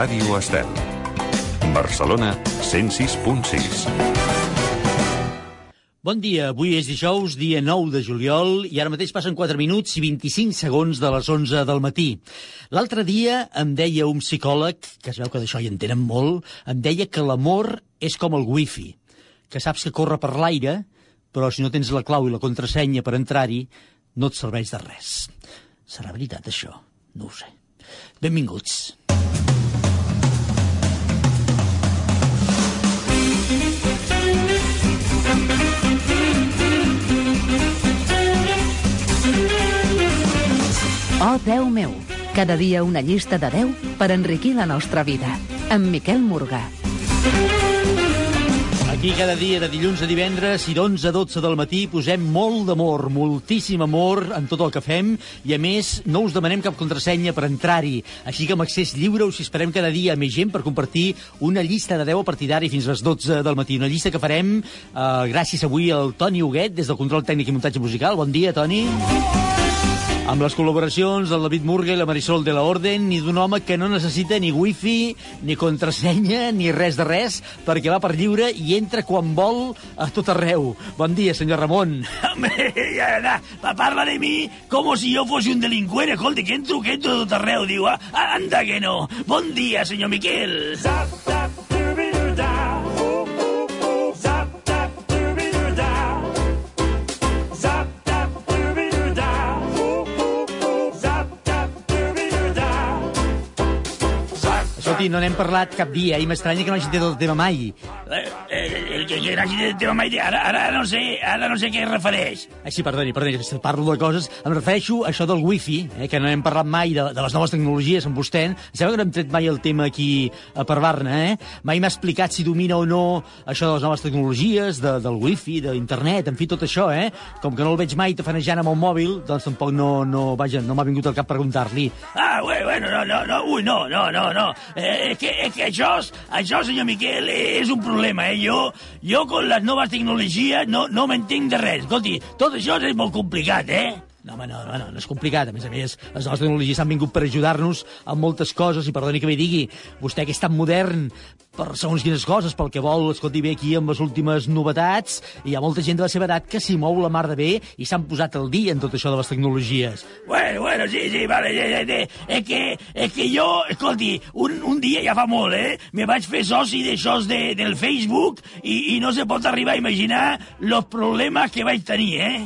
Ràdio Estel. Barcelona 106.6. Bon dia, avui és dijous, dia 9 de juliol, i ara mateix passen 4 minuts i 25 segons de les 11 del matí. L'altre dia em deia un psicòleg, que es veu que d'això hi entenen molt, em deia que l'amor és com el wifi, que saps que corre per l'aire, però si no tens la clau i la contrasenya per entrar-hi, no et serveix de res. Serà veritat, això? No ho sé. Benvinguts. Oh, Déu meu, cada dia una llista de 10 per enriquir la nostra vida. Amb Miquel Morgà. Aquí cada dia, de dilluns a divendres i d'11 a 12 del matí, posem molt d'amor, moltíssim amor en tot el que fem i, a més, no us demanem cap contrasenya per entrar-hi. Així que amb accés lliure us esperem cada dia més gent per compartir una llista de 10 a partir d'ara fins a les 12 del matí. Una llista que farem eh, gràcies avui al Toni Huguet, des del Control Tècnic i Muntatge Musical. Bon dia, Toni. Amb les col·laboracions del David Murga i la Marisol de la Orden i d'un home que no necessita ni wifi, ni contrasenya, ni res de res, perquè va per lliure i entra quan vol a tot arreu. Bon dia, senyor Ramon. Pa- parla de mi como si yo fuese un delincuente. Escolta, que entro, que entro de tot arreu. Diu, ah, anda que no. Bon dia, senyor Miquel. Zap, zap, doobie-doo-da. Escolti, no n'hem parlat cap dia i m'estranya que no hagi tret el tema mai. Eh, eh, el que, que n'hagi de tema mai... Ara, ara, no sé, ara no sé què es refereix. Ai, sí, perdoni, perdoni, si parlo de coses... Em refereixo a això del wifi, eh, que no hem parlat mai de, de les noves tecnologies amb vostè. Em sembla que no hem tret mai el tema aquí a per Barna, eh? Mai m'ha explicat si domina o no això de les noves tecnologies, de, del wifi, de l'internet, en fi, tot això, eh? Com que no el veig mai tafanejant amb el mòbil, doncs tampoc no, no, vaja, no m'ha vingut al cap preguntar-li. Ah, bueno, bueno, no, no, no, ui, no, no, no, no. Eh, és, que, que això, això, senyor Miquel, eh, és un problema, eh? Jo, jo con les noves tecnologies no, no m'entenc de res. Escolti, tot això és molt complicat, eh? No, home, no, no, no, no és complicat. A més a més, les noves tecnologies han vingut per ajudar-nos en moltes coses, i perdoni que m'hi digui, vostè que és tan modern per segons quines coses, pel que vol, escolti, ve aquí amb les últimes novetats, i hi ha molta gent de la seva edat que s'hi mou la mar de bé i s'han posat al dia en tot això de les tecnologies. Bueno, bueno, sí, sí, vale, sí, sí, sí. És que, és que jo, escolti, un, un dia ja fa molt, eh? Me vaig fer soci d'això de, del Facebook i, i no se pot arribar a imaginar los problemes que vaig tenir, eh?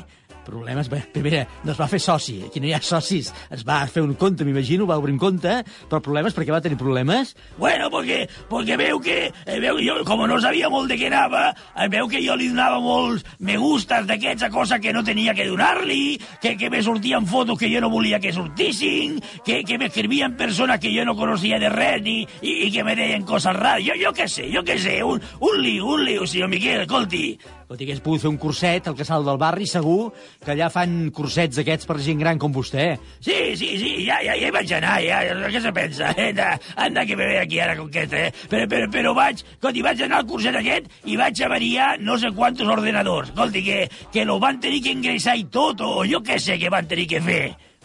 Problemes, bé, primera, no es va fer soci, aquí no hi ha socis, es va fer un compte, m'imagino, va obrir un compte, però problemes, per què va tenir problemes? Bueno, porque, porque veu que, eh, veu, jo, com no sabia molt de què anava, eh, veu que jo li donava molts me gustes d'aquests a cosa que no tenia que donar-li, que, que me sortien fotos que jo no volia que sortissin, que, que m'escrivien persones que jo no coneixia de res ni, i, i que me deien coses rares. Jo, jo què sé, jo què sé, un, un lío, un lío, senyor Miquel, escolti. Escolti, hagués pogut fer un curset al casal del barri, segur que allà fan cursets aquests per gent gran com vostè. Sí, sí, sí, ja, ja, ja hi vaig anar, ja, què se pensa? Eh? Anda, que ve aquí ara con aquest, eh? Però, però, però vaig, escolti, vaig anar al curset aquest i vaig avariar no sé quantos ordenadors. Escolti, que, que lo van tenir que ingressar i tot, o jo què sé què van tenir que fer.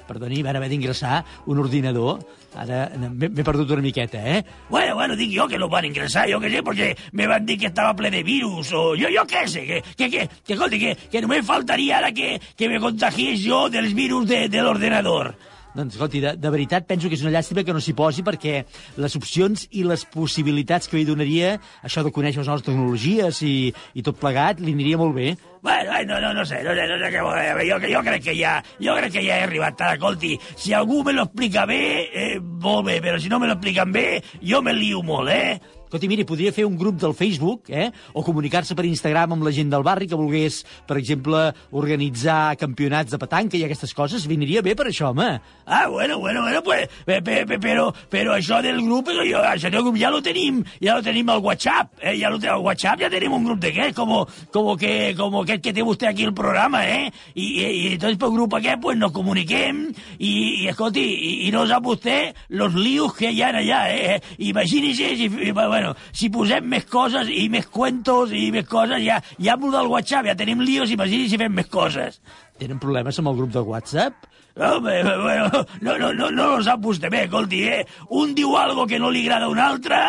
Perdoni, van haver d'ingressar un ordinador. Ara m'he perdut una miqueta, eh? Bueno, bueno, dic jo que lo van ingresar, jo què sé, perquè me van dir que estava ple de virus, o jo, jo què sé, que, que, que, que, escolti, que, que només faltaria ara que, que me contagiés jo dels virus de, de l'ordenador. Doncs, escolti, de, de veritat penso que és una llàstima que no s'hi posi perquè les opcions i les possibilitats que li donaria això de conèixer les noves tecnologies i, i tot plegat li aniria molt bé. Bueno, no, no, no sé, no sé, no sé dir. Jo, jo crec que ja, jo crec que ja he arribat tard. Si algú me lo explica bé, eh, molt bé, però si no me lo expliquen bé, jo me lio molt, eh? Escolti, miri, podria fer un grup del Facebook, eh? o comunicar-se per Instagram amb la gent del barri que volgués, per exemple, organitzar campionats de petanca i aquestes coses. Vindria bé per això, home. Ah, bueno, bueno, bueno, pues, pe, pe, pe, però, però això del grup, jo, això del grup ja lo tenim, ja lo tenim al WhatsApp, eh? ja lo tenim al WhatsApp, ja tenim un grup d'aquest, como, como que, como aquest que té vostè aquí el programa, eh? I, i, i entonces pel grup aquest, pues, nos comuniquem i, i escolti, i, i no sap vostè los líos que hi ha allà, eh? Imagínese, si, bueno, si posem més coses i més cuentos i més coses, ja, ja amb el del WhatsApp ja tenim líos, imagini si fem més coses. Tenen problemes amb el grup de WhatsApp? Home, bueno, no, no, no, no lo sap vostè bé, escolti, eh? Un diu algo que no li agrada a un altre,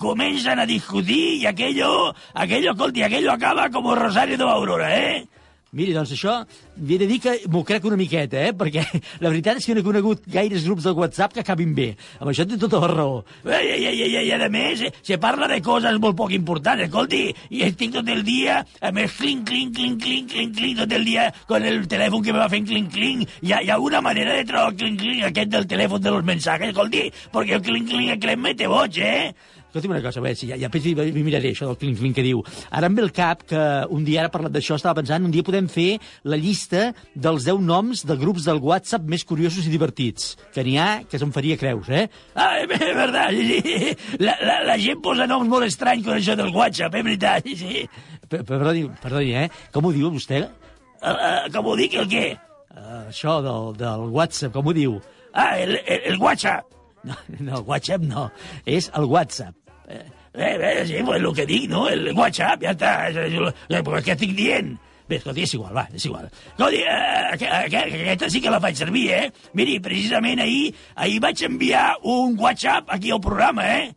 comencen a discutir i aquello, aquello, escolti, aquello acaba com Rosario de l'Aurora, eh? Miri, doncs això, li he de dir que m'ho crec una miqueta, eh? Perquè la veritat és que no he conegut gaires grups de WhatsApp que acabin bé. Amb això té tota la raó. I, i, i, i, i a més, eh, se parla de coses molt poc importants, escolti, i estic tot el dia, a més, clink, clink, clink, clink, clink, clink, tot el dia con el telèfon que me va fent clink, clink. Hi ha, hi ha una manera de trobar el clink, clink aquest del telèfon de los mensajes, escolti, perquè el clink, clink aquest me té boig, eh? Escolti'm una cosa, a veure, si ja, ja després hi- hi miraré això del clink clink que diu. Ara em ve el cap que un dia, ara parlat d'això, estava pensant, un dia podem fer la llista dels 10 noms de grups del WhatsApp més curiosos i divertits, que n'hi ha que se'n faria creus, eh? Ah, és veritat, sí, sí. La, la, la gent posa noms molt estranys con això del WhatsApp, és veritat, sí, sí. Perdoni, perdoni, eh? Com ho diu vostè? Uh, uh, com ho dic, el què? Uh, això del, del WhatsApp, com ho diu? Ah, el, el, el WhatsApp. No, no, WhatsApp no, és el WhatsApp. Eh, eh, sí, pues el que dic, no? El WhatsApp, ja està. És, què estic dient? Bé, escolti, és igual, va, és igual. Escolti, eh, aqu- aquesta sí que la faig servir, eh? Miri, precisament ahir, ahir vaig enviar un WhatsApp aquí al programa, eh?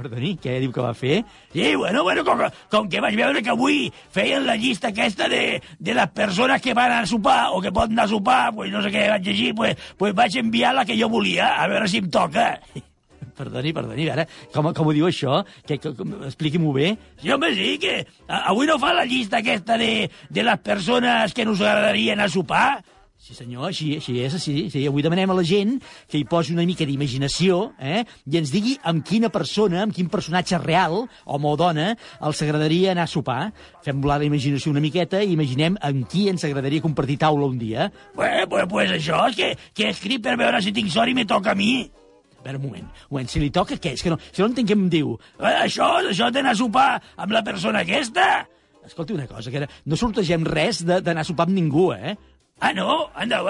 Perdoni, què diu que va fer? Sí, bueno, bueno, com, com que vaig veure que avui feien la llista aquesta de, de les persones que van a sopar o que poden anar a sopar, pues no sé què vaig llegir, pues, pues vaig enviar la que jo volia, a veure si em toca. Perdoni, perdoni, ara, com, com ho diu això? Que, que, Expliqui-m'ho bé. Sí, home, sí, que avui no fa la llista aquesta de, de les persones que nos agradaria anar a sopar? Sí, senyor, així, així és, sí, sí. Avui demanem a la gent que hi posi una mica d'imaginació eh? i ens digui amb quina persona, amb quin personatge real, home o dona, els agradaria anar a sopar. Fem volar la imaginació una miqueta i imaginem amb qui ens agradaria compartir taula un dia. Pues, pues, pues això, és que, que he escrit per veure si tinc sort i me toca a mi. A veure, un moment, un moment, si li toca què? És que no, si no entenc què em diu. Eh, Això, això d'anar a sopar amb la persona aquesta? Escolti una cosa, que no sortegem res d'anar a sopar amb ningú, eh? Ah, no? Anda.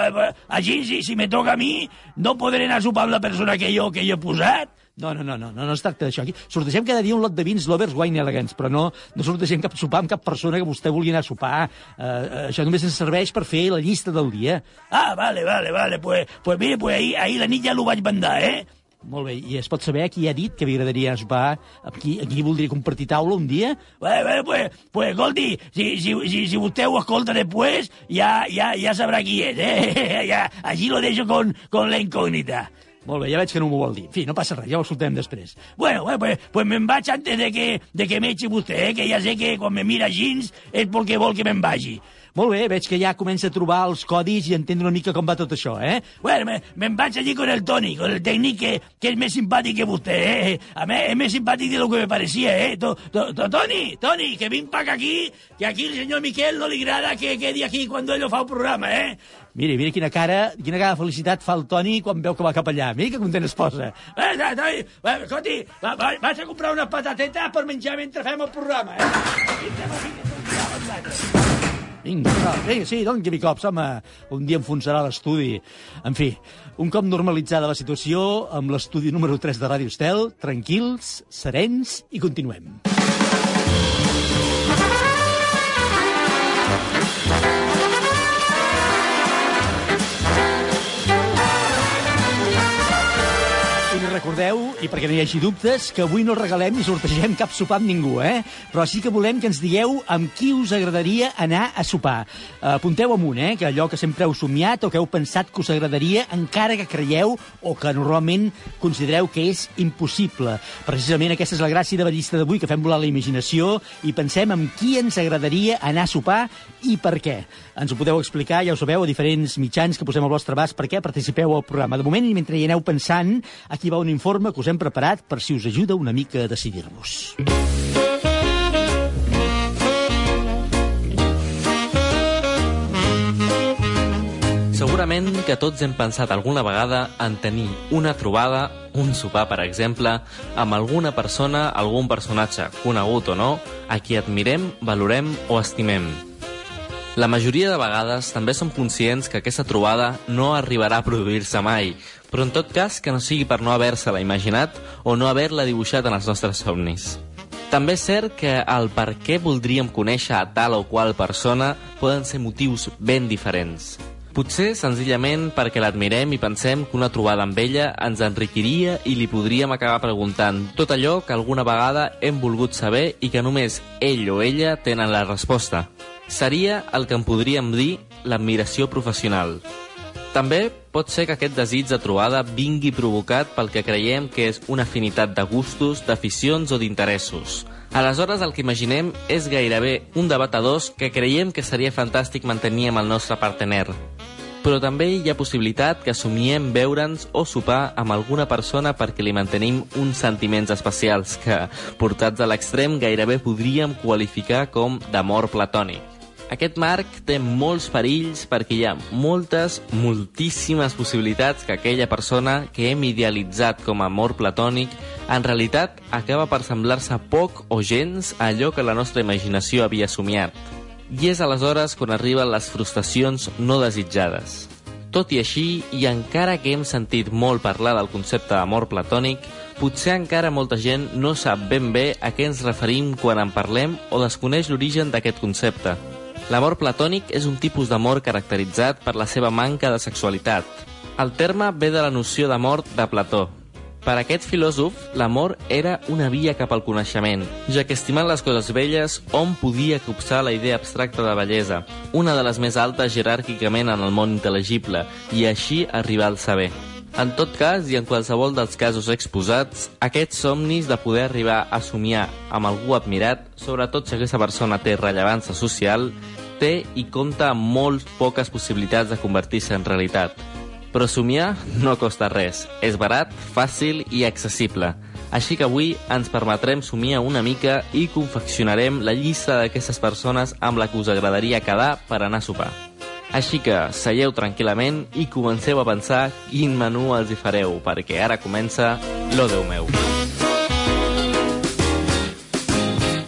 Així, si, si me toca a mi, no podré anar a sopar amb la persona que jo, que jo he posat? No, no, no, no, no, no es tracta d'això. Aquí sortegem cada dia un lot de vins lovers wine elegants, però no, no sortegem cap sopar amb cap persona que vostè vulgui anar a sopar. Uh, uh, això només ens serveix per fer la llista del dia. Ah, vale, vale, vale. Pues, pues mire, pues ahir, ahir la nit ja l'ho vaig mandar, eh? Molt bé, i es pot saber a qui ha dit que li agradaria anar a qui, amb qui voldria compartir taula un dia? Bueno, bueno, pues, pues escolti, si, si, si, si usted ho escolta después, ya, ya, ya sabrà qui és, eh? Ja, allí lo dejo con, con la incògnita. Molt bé, ja veig que no m'ho vol dir. En fi, no passa res, ja ho escoltem després. Bueno, bueno, pues, pues me'n vaig antes de que, de que m'echi vostè, eh? que ja sé que quan me mira així és perquè vol que me'n vagi. Molt bé, veig que ja comença a trobar els codis i entendre una mica com va tot això, eh? Bueno, me, me'n vaig allí con el Toni, con el tècnic que, que és més simpàtic que vostè, eh? A més, és més simpàtic de lo que me parecía, eh? To, to, to, Toni, Toni, que vinc pa aquí, que aquí el senyor Miquel no li agrada que quedi aquí quan ell fa el programa, eh? Mira, mira quina cara, quina cara de felicitat fa el Toni quan veu que va cap allà. Mira que content es posa. Eh, eh, Toni, eh, escolti, va, va, vas a comprar unes patatetes per menjar mentre fem el programa, eh? Va, vinga, vinga, vinga. Vinga, va, vinga, sí, doni-me cops, home. Un dia enfonsarà l'estudi. En fi, un cop normalitzada la situació, amb l'estudi número 3 de Ràdio Estel, tranquils, serens i continuem. Recordeu, i perquè no hi hagi dubtes, que avui no regalem ni sortegem cap sopar amb ningú, eh? Però sí que volem que ens digueu amb qui us agradaria anar a sopar. Apunteu amunt, eh? Que allò que sempre heu somiat o que heu pensat que us agradaria, encara que creieu o que normalment considereu que és impossible. Precisament aquesta és la gràcia de la llista d'avui, que fem volar la imaginació i pensem amb qui ens agradaria anar a sopar i per què. Ens ho podeu explicar, ja ho sabeu, a diferents mitjans que posem al vostre abast perquè participeu al programa. De moment, mentre hi aneu pensant, aquí va un informe que us hem preparat per si us ajuda una mica a decidir-vos. Segurament que tots hem pensat alguna vegada en tenir una trobada, un sopar, per exemple, amb alguna persona, algun personatge, conegut o no, a qui admirem, valorem o estimem. La majoria de vegades també som conscients que aquesta trobada no arribarà a produir-se mai, però en tot cas que no sigui per no haver-se-la imaginat o no haver-la dibuixat en els nostres somnis. També és cert que el per què voldríem conèixer a tal o qual persona poden ser motius ben diferents. Potser senzillament perquè l'admirem i pensem que una trobada amb ella ens enriquiria i li podríem acabar preguntant tot allò que alguna vegada hem volgut saber i que només ell o ella tenen la resposta. Seria el que en podríem dir l'admiració professional. També pot ser que aquest desig de trobada vingui provocat pel que creiem que és una afinitat de gustos, d'aficions o d'interessos. Aleshores, el que imaginem és gairebé un debat a dos que creiem que seria fantàstic mantenir amb el nostre partener. Però també hi ha possibilitat que somiem veure'ns o sopar amb alguna persona perquè li mantenim uns sentiments especials que, portats a l'extrem, gairebé podríem qualificar com d'amor platònic. Aquest marc té molts perills perquè hi ha moltes, moltíssimes possibilitats que aquella persona que hem idealitzat com a amor platònic en realitat acaba per semblar-se poc o gens a allò que la nostra imaginació havia somiat. I és aleshores quan arriben les frustracions no desitjades. Tot i així, i encara que hem sentit molt parlar del concepte d'amor platònic, potser encara molta gent no sap ben bé a què ens referim quan en parlem o desconeix l'origen d'aquest concepte. L'amor platònic és un tipus d'amor caracteritzat per la seva manca de sexualitat. El terme ve de la noció d'amor de Plató. Per aquest filòsof, l'amor era una via cap al coneixement, ja que estimant les coses velles, hom podia copsar la idea abstracta de bellesa, una de les més altes jeràrquicament en el món intel·legible, i així arribar al saber. En tot cas, i en qualsevol dels casos exposats, aquests somnis de poder arribar a somiar amb algú admirat, sobretot si aquesta persona té rellevància social, té i compta amb molt poques possibilitats de convertir-se en realitat. Però somiar no costa res, és barat, fàcil i accessible. Així que avui ens permetrem somiar una mica i confeccionarem la llista d'aquestes persones amb la que us agradaria quedar per anar a sopar. Així que seieu tranquil·lament i comenceu a pensar quin menú els hi fareu, perquè ara comença Lo Déu meu.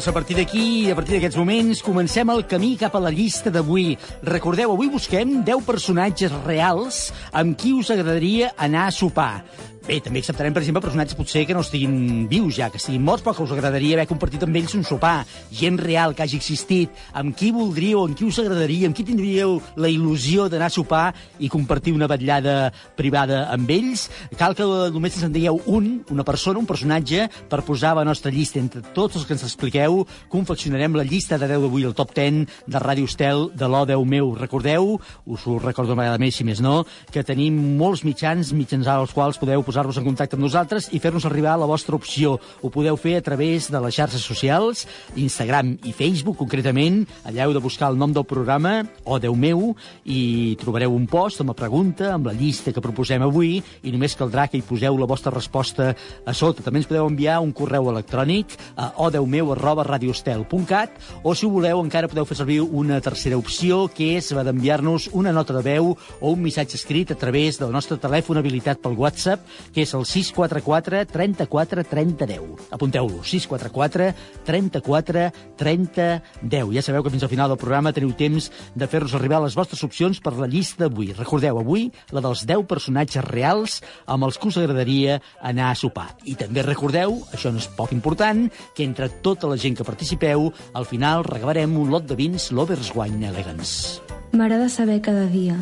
Doncs a partir d'aquí, a partir d'aquests moments, comencem el camí cap a la llista d'avui. Recordeu, avui busquem 10 personatges reals amb qui us agradaria anar a sopar. Bé, també acceptarem, per exemple, personatges potser que no estiguin vius ja, que estiguin morts, però que us agradaria haver compartit amb ells un sopar. Gent real que hagi existit, amb qui voldríeu, amb qui us agradaria, amb qui tindríeu la il·lusió d'anar a sopar i compartir una vetllada privada amb ells. Cal que només ens en digueu un, una persona, un personatge, per posar la nostra llista. Entre tots els que ens expliqueu, confeccionarem la llista de 10 d'avui, el top 10 de Ràdio Estel de l'O 10 meu. Recordeu, us ho recordo una vegada més, si més no, que tenim molts mitjans, mitjans als quals podeu posar-vos en contacte amb nosaltres i fer-nos arribar la vostra opció. Ho podeu fer a través de les xarxes socials, Instagram i Facebook, concretament. Allà heu de buscar el nom del programa, o Déu meu, i trobareu un post amb la pregunta, amb la llista que proposem avui, i només caldrà que hi poseu la vostra resposta a sota. També ens podeu enviar un correu electrònic a odeumeu arroba radiostel.cat o, si voleu, encara podeu fer servir una tercera opció, que és la d'enviar-nos una nota de veu o un missatge escrit a través del nostre telèfon habilitat pel WhatsApp, que és el 644 34 30 10. Apunteu-lo, 644 34 30 10. Ja sabeu que fins al final del programa teniu temps de fer-nos arribar les vostres opcions per la llista d'avui. Recordeu, avui, la dels 10 personatges reals amb els que us agradaria anar a sopar. I també recordeu, això no és poc important, que entre tota la gent que participeu, al final regalarem un lot de vins Lovers Wine Elegance. M'agrada saber cada dia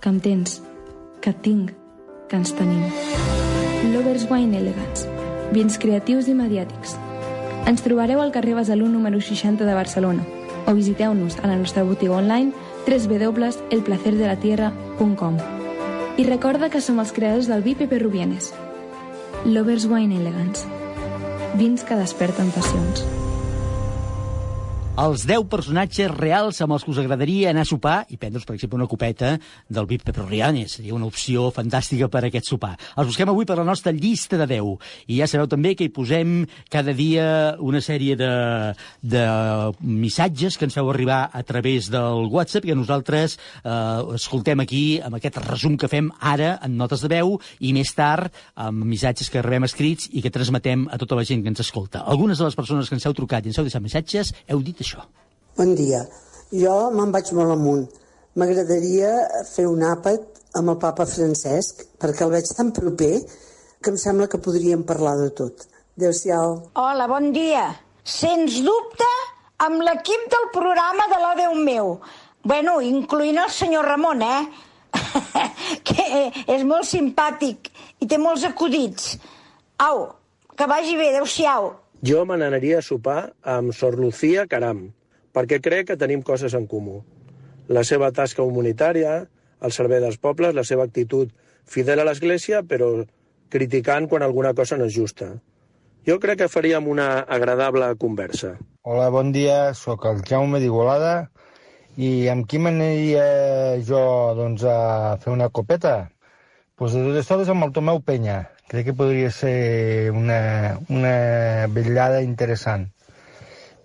que em tens, que et tinc, que ens tenim. Lovers Wine Elegance. Vins creatius i mediàtics. Ens trobareu al carrer Besalú número 60 de Barcelona o visiteu-nos a la nostra botiga online www.elplacerdelatierra.com I recorda que som els creadors del vi Pepe Rubienes. Lovers Wine Elegance. Vins que desperten passions. Els 10 personatges reals amb els que us agradaria anar a sopar i prendre's, per exemple, una copeta del Vip Petroliane. Seria una opció fantàstica per a aquest sopar. Els busquem avui per la nostra llista de 10. I ja sabeu també que hi posem cada dia una sèrie de, de missatges que ens feu arribar a través del WhatsApp i que nosaltres eh, escoltem aquí amb aquest resum que fem ara en notes de veu i més tard amb missatges que rebem escrits i que transmetem a tota la gent que ens escolta. Algunes de les persones que ens heu trucat i ens heu deixat missatges heu dit això. Bon dia. Jo me'n vaig molt amunt. M'agradaria fer un àpat amb el papa Francesc, perquè el veig tan proper que em sembla que podríem parlar de tot. Adéu-siau. Hola, bon dia. Sens dubte, amb l'equip del programa de la Déu meu. Bueno, incloent el senyor Ramon, eh? que és molt simpàtic i té molts acudits. Au, que vagi bé, adéu-siau. Jo me a sopar amb Sor Lucía Caram, perquè crec que tenim coses en comú. La seva tasca humanitària, el servei dels pobles, la seva actitud fidel a l'Església, però criticant quan alguna cosa no és justa. Jo crec que faríem una agradable conversa. Hola, bon dia, sóc el Jaume d'Igualada i amb qui m'aniria jo doncs, a fer una copeta? Pues de totes amb el Tomeu Penya. Crec que podria ser una, una vetllada interessant.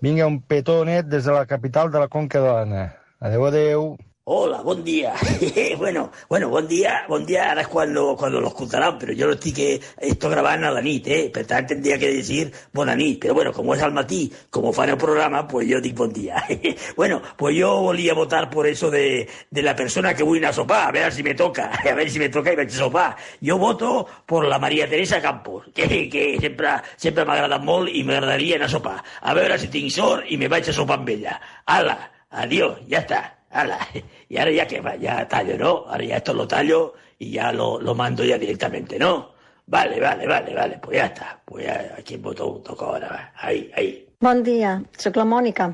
Vinga, un petó net des de la capital de la Conca d'Ona. Adeu, adeu. Hola, buen día. bueno, bueno, buen día, buen día ahora es cuando, cuando lo escucharán, pero yo lo estoy que esto grabant a la nit, eh? Per tant, tendría que decir bona nit, però bueno, como es al matí, como fan el programa, pues yo dic bon dia. bueno, pues yo volia votar por eso de, de la persona que anar a sopar, a veure si me toca, a veure si me toca i vaig a sopar. Jo voto por la Maria Teresa Campos, que, que sempre, sempre m'ha agradat molt i m'agradaria anar a sopar. A veure si tinc sort i me vaig a sopar amb ella. Ala, adiós, ja està. Ala. Y ahora ya que va, ya tallo, ¿no? Ahora ya esto lo tallo y ya lo, lo mando ya directamente, ¿no? Vale, vale, vale, vale, pues ya está. Pues ya, aquí voto toca ahora, va. Ahí, ahí. Bon dia, sóc la Mònica.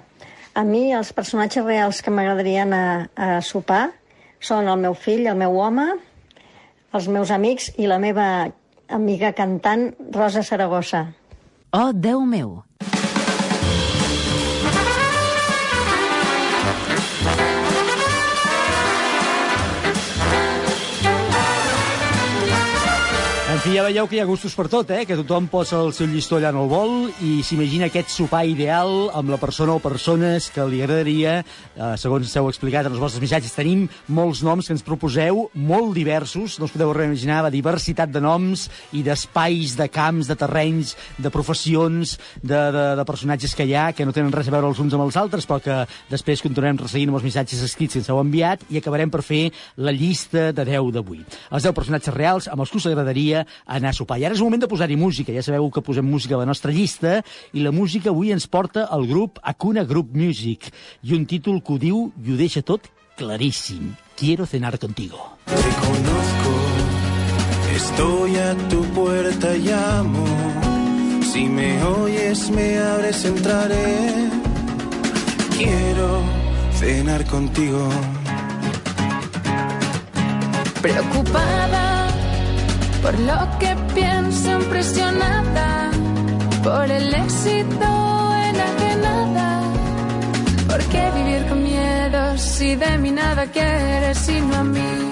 A mi els personatges reals que m'agradarien a, a sopar són el meu fill, el meu home, els meus amics i la meva amiga cantant Rosa Saragossa. Oh, Déu meu! Fi, ja veieu que hi ha gustos per tot, eh? que tothom posa el seu llistó allà on el vol i s'imagina aquest sopar ideal amb la persona o persones que li agradaria, eh, segons ens heu explicat en els vostres missatges. Tenim molts noms que ens proposeu, molt diversos, no us podeu res imaginar, la diversitat de noms i d'espais, de camps, de terrenys, de professions, de, de, de personatges que hi ha, que no tenen res a veure els uns amb els altres, però que després continuarem resseguint amb els missatges escrits que ens heu enviat i acabarem per fer la llista de 10 d'avui. Els 10 personatges reals amb els que us agradaria anar a sopar. I ara és el moment de posar-hi música. Ja sabeu que posem música a la nostra llista i la música avui ens porta el grup Acuna Group Music i un títol que ho diu i ho deixa tot claríssim. Quiero cenar contigo. Te conozco, estoy a tu puerta y llamo. Si me oyes, me abres, entraré. Quiero cenar contigo. Preocupada por lo que pienso, impresionada por el éxito enajenada. ¿Por qué vivir con miedo si de mí nada quieres sino a mí?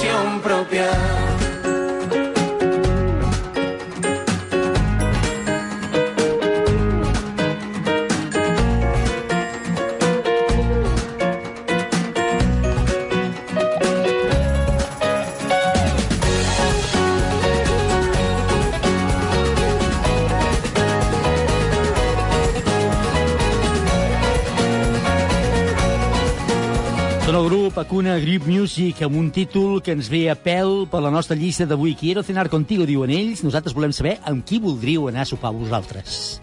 visión propia. Grip Music amb un títol que ens ve a pèl per la nostra llista d'avui. Quiero cenar contigo, diuen ells. Nosaltres volem saber amb qui voldríeu anar a sopar vosaltres.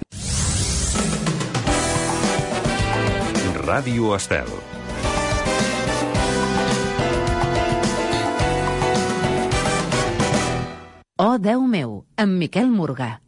Ràdio Estel. Oh, Déu meu, amb Miquel Morgà.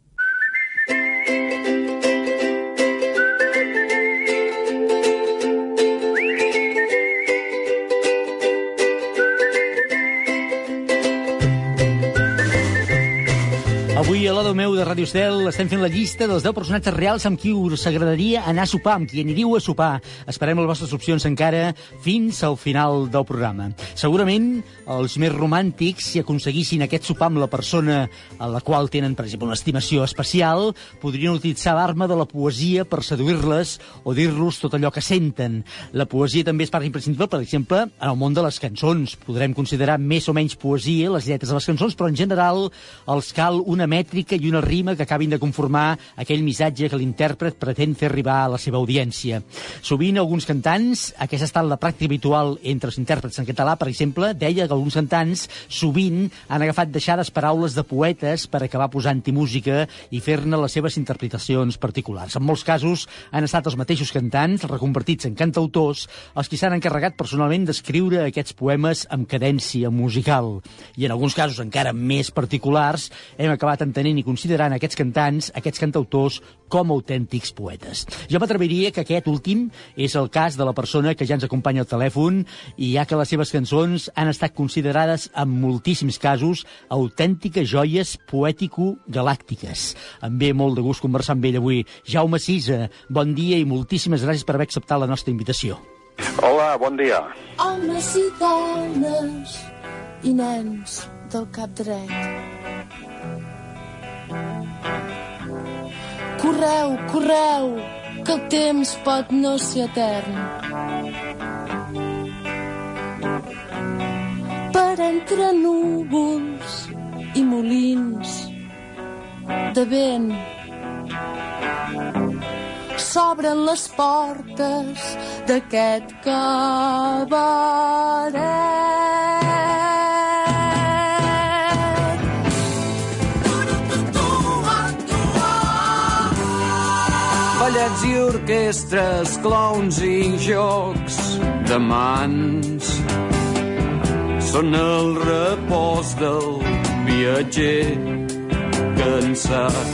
Avui a l'Odo meu de Ràdio Estel estem fent la llista dels 10 personatges reals amb qui us agradaria anar a sopar, amb qui aniríeu a sopar. Esperem les vostres opcions encara fins al final del programa. Segurament els més romàntics, si aconseguissin aquest sopar amb la persona a la qual tenen, per exemple, una estimació especial, podrien utilitzar l'arma de la poesia per seduir-les o dir-los tot allò que senten. La poesia també és part imprescindible, per exemple, en el món de les cançons. Podrem considerar més o menys poesia les lletres de les cançons, però en general els cal una mètrica i una rima que acabin de conformar aquell missatge que l'intèrpret pretén fer arribar a la seva audiència. Sovint alguns cantants, aquesta ha estat la pràctica habitual entre els intèrprets en català, per exemple, deia que alguns cantants sovint han agafat deixades paraules de poetes per acabar posant-hi música i fer-ne les seves interpretacions particulars. En molts casos han estat els mateixos cantants, reconvertits en cantautors, els qui s'han encarregat personalment d'escriure aquests poemes amb cadència musical. I en alguns casos encara més particulars hem acabat entenent i considerant aquests cantants, aquests cantautors, com autèntics poetes. Jo m'atreviria que aquest últim és el cas de la persona que ja ens acompanya al telèfon i ja que les seves cançons han estat considerades en moltíssims casos autèntiques joies poètico-galàctiques. Em ve molt de gust conversar amb ell avui. Jaume Sisa, bon dia i moltíssimes gràcies per haver acceptat la nostra invitació. Hola, bon dia. Homes i dones i nens del cap dret. Correu, correu, que el temps pot no ser etern. Per entre núvols i molins de vent s'obren les portes d'aquest cabaret. Orquestres, clowns i jocs de mans són el repòs del viatger cansat.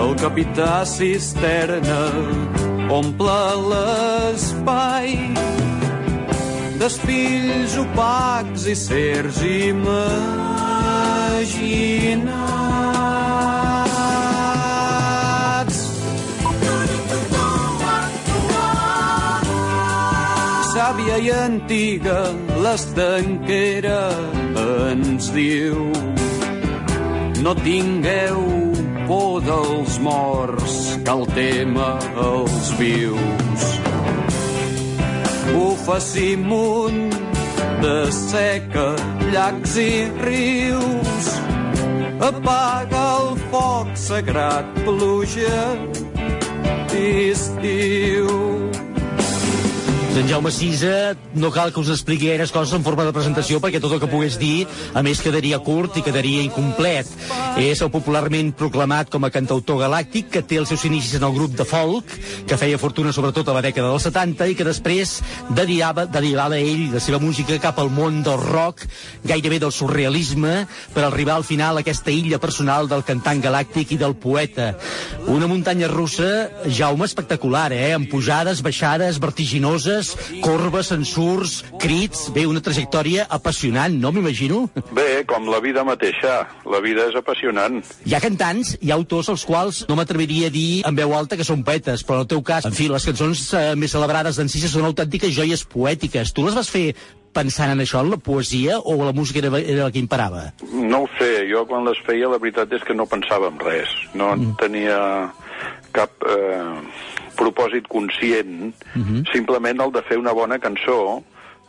El capità cisterna omple l'espai d'espills opacs i certs imaginats. Sàvia i antiga, l'estanquera ens diu no tingueu por dels morts, cal tema els vius. Bufa Simunt de seca, llacs i rius. Apaga el foc sagrat, pluja i estiu. En Jaume Sisa, no cal que us expliqui gaires coses en forma de presentació perquè tot el que pogués dir, a més, quedaria curt i quedaria incomplet. És el popularment proclamat com a cantautor galàctic que té els seus inicis en el grup de folk, que feia fortuna sobretot a la dècada dels 70 i que després derivava, derivava ell la seva música cap al món del rock, gairebé del surrealisme, per arribar al final a aquesta illa personal del cantant galàctic i del poeta. Una muntanya russa, Jaume, espectacular, eh? Amb pujades, baixades, vertiginoses, corbes, ensurts, crits... Bé, una trajectòria apassionant, no m'imagino? Bé, com la vida mateixa. La vida és apassionant. Hi ha cantants, hi ha autors als quals no m'atreviria a dir en veu alta que són poetes, però en el teu cas, en fi, les cançons eh, més celebrades d'en Cisa són autèntiques joies poètiques. Tu les vas fer pensant en això, en la poesia, o la música era, era la que imparava? No ho sé, jo quan les feia la veritat és que no pensava en res. No mm. tenia cap eh, propòsit conscient, mm -hmm. simplement el de fer una bona cançó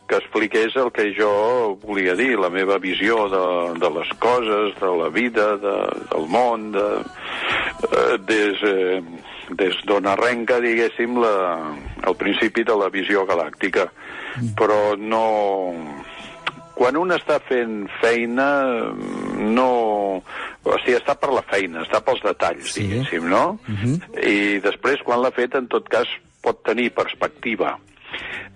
que expliqués el que jo volia dir, la meva visió de, de les coses, de la vida, de, del món, de, eh, des, eh, des d'on arrenca, diguéssim, la, el principi de la visió galàctica. Mm. Però no... Quan un està fent feina, no... O sigui, està per la feina, està pels detalls, sí. diguéssim, no? Mm -hmm. I després, quan l'ha fet, en tot cas, pot tenir perspectiva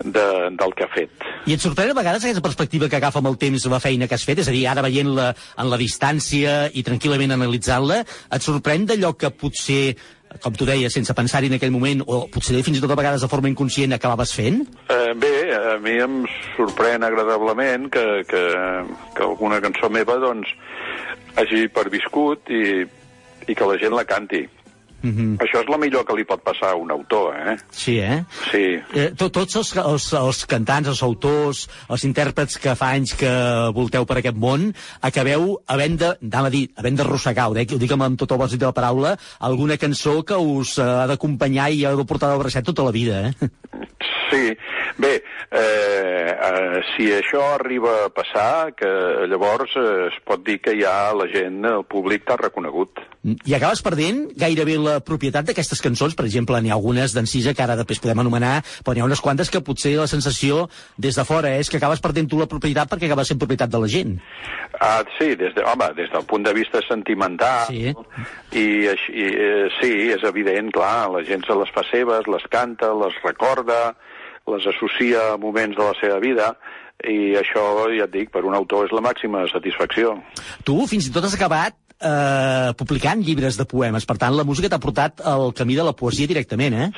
de, del que ha fet. I et sorprèn a vegades aquesta perspectiva que agafa amb el temps la feina que has fet? És a dir, ara veient-la en la distància i tranquil·lament analitzant-la, et sorprèn d'allò que potser com tu deies, sense pensar-hi en aquell moment, o potser fins i tot a vegades de forma inconscient acabaves fent? Eh, bé, a mi em sorprèn agradablement que, que, que alguna cançó meva doncs, hagi perviscut i, i que la gent la canti. Mm -hmm. Això és la millor que li pot passar a un autor, eh? Sí, eh? Sí. Eh, to, tots els, els, els cantants, els autors, els intèrprets que fa anys que volteu per aquest món, acabeu havent de, anava a dir, havent d'arrossegar, ho ho dic amb, amb tot el bòsit de la paraula, alguna cançó que us eh, ha d'acompanyar i ha de portar del bracet tota la vida, eh? Sí, bé, eh, eh, si això arriba a passar, que llavors eh, es pot dir que ja la gent, el públic t'ha reconegut. I acabes perdent gairebé la propietat d'aquestes cançons, per exemple, n'hi ha algunes d'Encisa que ara després podem anomenar, però n'hi ha unes quantes que potser la sensació des de fora és que acabes perdent tu la propietat perquè acaba sent propietat de la gent. Ah, sí, des de, home, des del punt de vista sentimental, Sí. i, així, eh, sí, és evident, clar, la gent se les fa seves, les canta, les recorda, les associa a moments de la seva vida, i això, ja et dic, per un autor és la màxima satisfacció. Tu fins i tot has acabat eh, publicant llibres de poemes, per tant la música t'ha portat al camí de la poesia directament, eh?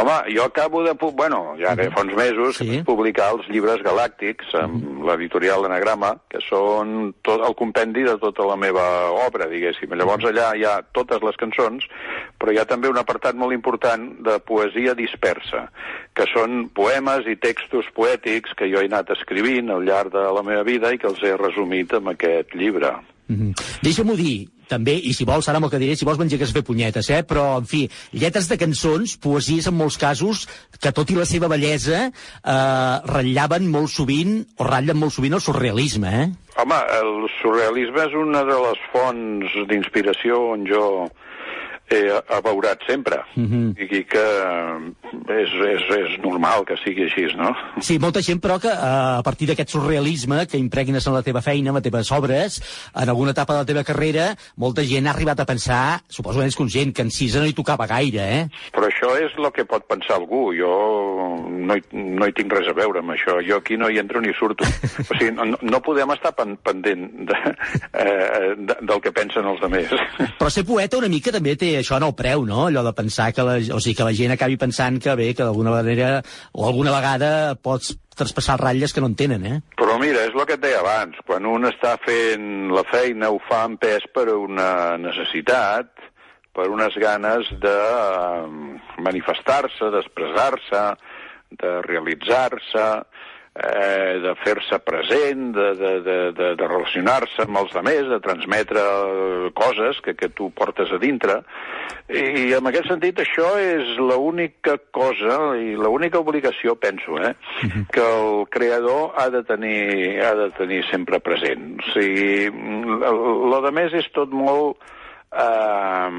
Home, jo acabo de... Bueno, ja que fa uns mesos sí. publicar els llibres galàctics amb l'editorial Anagrama, que són tot el compendi de tota la meva obra, diguéssim. Llavors allà hi ha totes les cançons, però hi ha també un apartat molt important de poesia dispersa, que són poemes i textos poètics que jo he anat escrivint al llarg de la meva vida i que els he resumit en aquest llibre. Mm -hmm. Deixa-m'ho dir, també, i si vols, ara m'ho que diré, si vols m'engegues a fer punyetes, eh? però, en fi, lletres de cançons, poesies en molts casos, que tot i la seva bellesa, eh, ratllaven molt sovint, o ratllen molt sovint el surrealisme, eh? Home, el surrealisme és una de les fonts d'inspiració on jo he abeurat sempre. Mm -hmm. I que és, és, és normal que sigui així, no? Sí, molta gent, però, que eh, a partir d'aquest surrealisme que impregnes en la teva feina, en les teves obres, en alguna etapa de la teva carrera, molta gent ha arribat a pensar, suposo que és conscient, que en Cisa no hi tocava gaire, eh? Però això és el que pot pensar algú. Jo no hi, no hi tinc res a veure amb això. Jo aquí no hi entro ni surto. O sigui, no, no podem estar pen, pendent de, eh, de, del que pensen els altres. Però ser poeta una mica també té això en el preu, no? Allò de pensar que la, o sigui, que la gent acabi pensant que bé, que d'alguna manera o alguna vegada pots traspassar ratlles que no en tenen, eh? Però mira, és el que et deia abans. Quan un està fent la feina, ho fa empès per una necessitat, per unes ganes de eh, manifestar-se, d'expressar-se, de realitzar-se, eh, de fer-se present, de, de, de, de, de relacionar-se amb els altres, de transmetre eh, coses que, que tu portes a dintre. I en aquest sentit això és l'única cosa i l'única obligació, penso, eh, que el creador ha de tenir, ha de tenir sempre present. O sigui, lo de més és tot molt eh,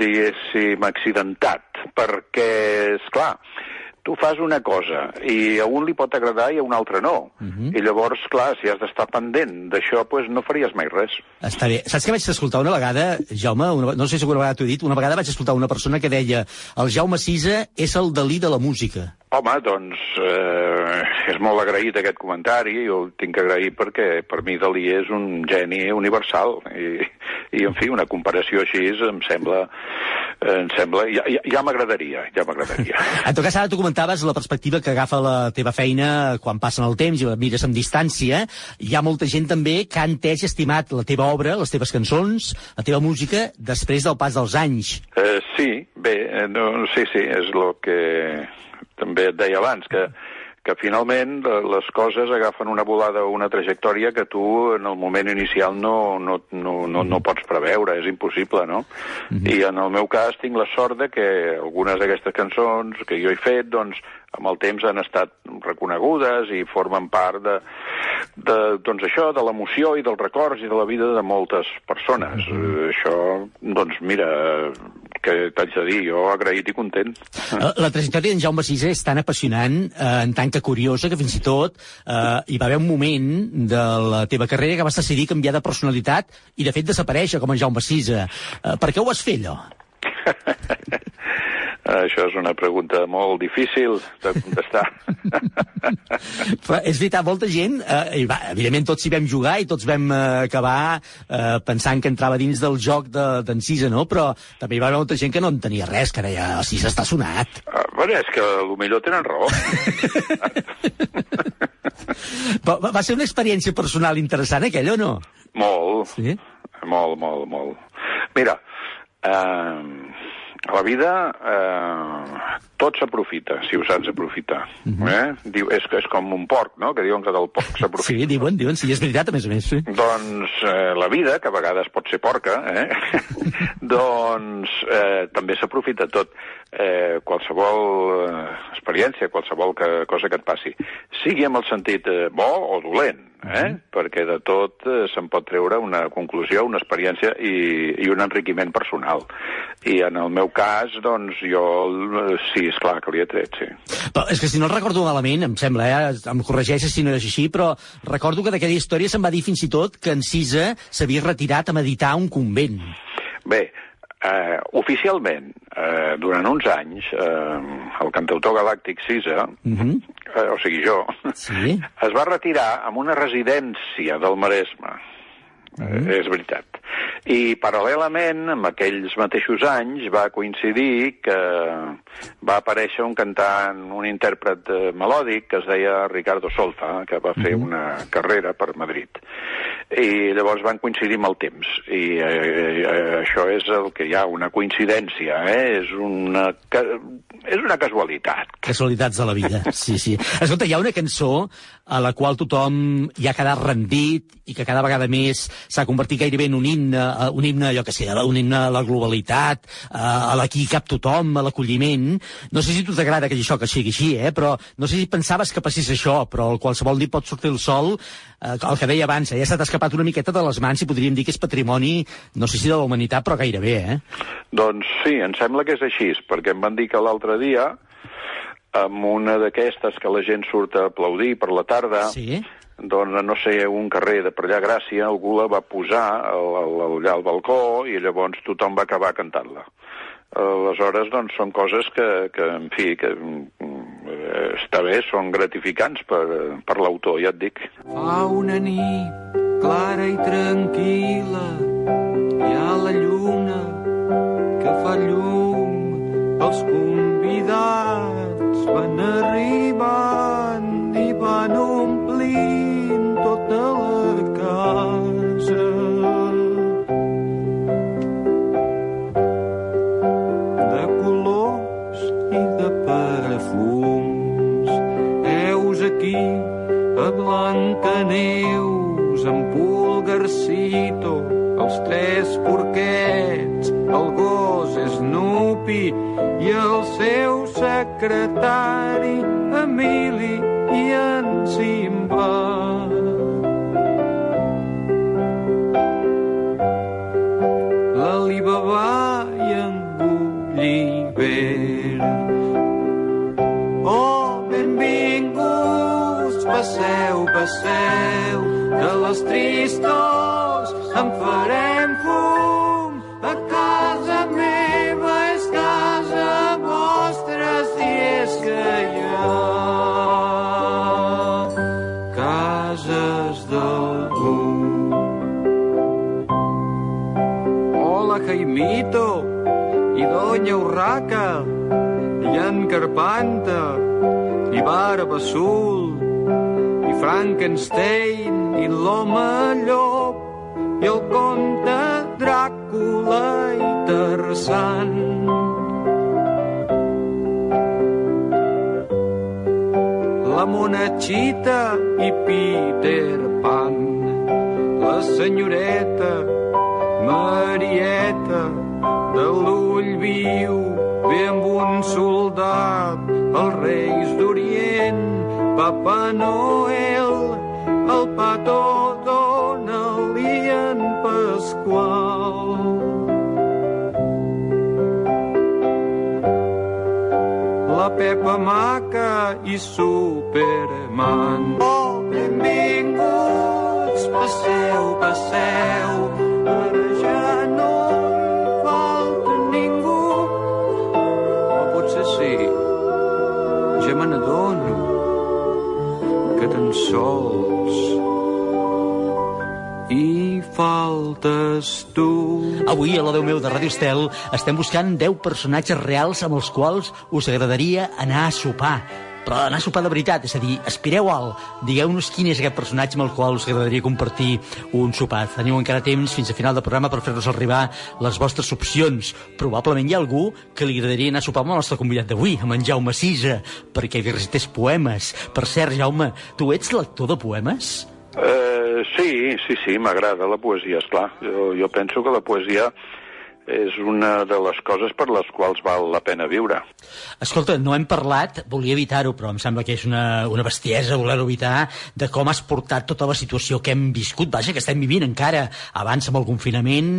diguéssim, accidentat, perquè, és clar, tu fas una cosa i a un li pot agradar i a un altre no. I llavors, clar, si has d'estar pendent d'això, doncs no faries mai res. Està bé. Saps que vaig escoltar una vegada, Jaume, una, no sé si alguna vegada t'ho he dit, una vegada vaig escoltar una persona que deia el Jaume Sisa és el Dalí de la música. Home, doncs eh, és molt agraït aquest comentari, jo el tinc que agrair perquè per mi Dalí és un geni universal i, i en fi, una comparació així em sembla, em sembla ja, ja, ja m'agradaria, ja m'agradaria. En tot cas, ara tu comentaves la perspectiva que agafa la teva feina quan passen el temps i la mires amb distància. Hi ha molta gent també que ha entès i estimat la teva obra, les teves cançons, la teva música, després del pas dels anys. Eh, sí, bé, eh, no, sí, sí, és el que també et deia abans, que, que finalment eh, les coses agafen una volada o una trajectòria que tu en el moment inicial no, no, no, no, no pots preveure, és impossible, no? I en el meu cas tinc la sort de que algunes d'aquestes cançons que jo he fet, doncs, amb el temps han estat reconegudes i formen part de, de doncs això, de l'emoció i dels records i de la vida de moltes persones. Eh, Això, doncs mira, que t'haig de dir, jo agraït i content. Eh, La trajectòria d'en Jaume Sisa és tan apassionant, eh, en tant que curiosa, que fins i tot eh, hi va haver un moment de la teva carrera que vas decidir canviar de personalitat i, de fet, desaparèixer com en Jaume Sisa. Eh, per què ho vas fer, allò? Això és una pregunta molt difícil de contestar. Però és veritat, molta gent, eh, i va, evidentment tots hi vam jugar i tots vam eh, acabar eh, pensant que entrava dins del joc d'en de, Sisa, no? Però també hi va haver molta gent que no entenia res, que deia, el Sisa està sonat. Ah, Bueno, és que millor tenen raó. Va, va ser una experiència personal interessant, aquella, o no? Molt. Sí? Molt, molt, molt. Mira, eh, a la vida eh, tot s'aprofita, si ho saps aprofitar. eh? Diu, és, és com un porc, no?, que diuen que del porc s'aprofita. Sí, diuen, diuen, sí, és veritat, a més a més, sí. Doncs eh, la vida, que a vegades pot ser porca, eh? doncs eh, també s'aprofita tot. Eh, qualsevol eh, experiència, qualsevol que, cosa que et passi, sigui amb el sentit eh, bo o dolent, eh? perquè de tot eh, se'n pot treure una conclusió, una experiència i, i un enriquiment personal. I en el meu cas, doncs, jo eh, sí, és clar que li he tret, sí. Però és que si no el recordo malament, em sembla, eh? em corregeixes si no és així, però recordo que d'aquella història se'n va dir fins i tot que en Sisa s'havia retirat a meditar a un convent. Bé, eh, oficialment, eh, durant uns anys, eh, el cantautor galàctic Cisa, Mm -hmm. eh, o sigui jo, Sí? es va retirar amb una residència del Maresme. Eh, és veritat. I paral·lelament, en aquells mateixos anys, va coincidir que va aparèixer un cantant, un intèrpret eh, melòdic que es deia Ricardo Solfa, que va fer una carrera per Madrid. I llavors van coincidir amb el temps. I eh, eh, això és el que hi ha, una coincidència, eh? és, una, és una casualitat. Casualitats de la vida, sí, sí. Escolta, hi ha una cançó a la qual tothom hi ha quedat rendit i que cada vegada més s'ha convertit gairebé en un himne, eh, un himne, allò que sé, un himne a la globalitat, eh, a l'aquí cap tothom, a l'acolliment. No sé si tu t'agrada que això que sigui així, eh? però no sé si pensaves que passés això, però qualsevol dia pot sortir el sol, eh, el que deia abans, eh, ja s'ha escapat una miqueta de les mans i podríem dir que és patrimoni, no sé si de la humanitat, però gairebé, eh? Doncs sí, em sembla que és així, perquè em van dir que l'altre dia, amb una d'aquestes que la gent surt a aplaudir per la tarda, sí? Doncs, no sé, un carrer de per allà Gràcia, algú la va posar al- al- allà al balcó i llavors tothom va acabar cantant-la. Aleshores, doncs, són coses que, que en fi, que eh, està bé, són gratificants per, per l'autor, ja et dic. Fa una nit clara i tranquil·la, hi ha la lluna que fa llum, els convidats van arribant secretari Emili i en Simba. Alibaba i en Gullivera. Oh, benvinguts, passeu, passeu, de les tristes Carpanta, i Barba Azul, i Frankenstein, i l'home llop, i el comte Dràcula i Tarzan. La monachita i Peter Pan, la senyoreta Marieta de l'ull viu ve amb un soldat, els reis d'Orient, Papa Noel, el petó Donald i en Pasqual. La Pepa Maca i Superman. Oh, benvinguts, passeu, passeu, sols hi faltes tu. Avui, a la Déu meu de Ràdio Estel, estem buscant 10 personatges reals amb els quals us agradaria anar a sopar. Però anar a sopar de veritat, és a dir, aspireu alt. Digueu-nos quin és aquest personatge amb el qual us agradaria compartir un sopar. Teniu encara temps fins a final del programa per fer-nos arribar les vostres opcions. Probablement hi ha algú que li agradaria anar a sopar amb el nostre convidat d'avui, amb en Jaume Sisa, perquè li recités poemes. Per cert, Jaume, tu ets lector de poemes? Eh, sí, sí, sí, m'agrada la poesia, és clar. Jo, jo penso que la poesia és una de les coses per les quals val la pena viure. Escolta, no hem parlat, volia evitar-ho, però em sembla que és una, una bestiesa voler-ho evitar, de com has portat tota la situació que hem viscut, vaja, que estem vivint encara, abans amb el confinament,